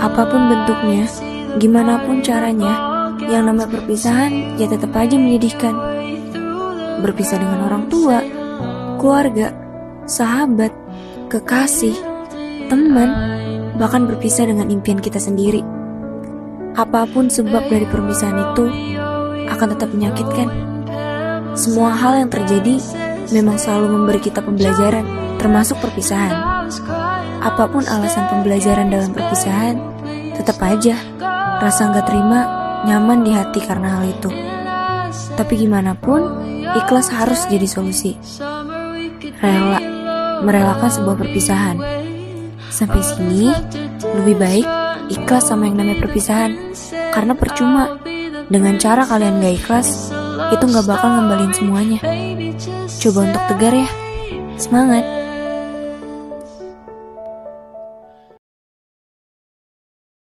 Apa pun bentuknya, gimana pun caranya, yang namanya perpisahan ya tetap aja menyedihkan. Berpisah dengan orang tua, keluarga, sahabat, kekasih, teman, bahkan berpisah dengan impian kita sendiri. Apa pun sebab dari perpisahan itu akan tetap menyakitkan. Semua hal yang terjadi memang selalu memberi kita pembelajaran, termasuk perpisahan. Apa pun alasan pembelajaran dalam perpisahan, tetap aja rasa nggak terima nyaman di hati karena hal itu. Tapi gimana pun, ikhlas harus jadi solusi. Rela, merelakan sebuah perpisahan. Sampai sini, lebih baik ikhlas sama yang namanya perpisahan. Karena percuma, dengan cara kalian gak ikhlas, itu gak bakal ngembalin semuanya. Coba untuk tegar ya. Semangat!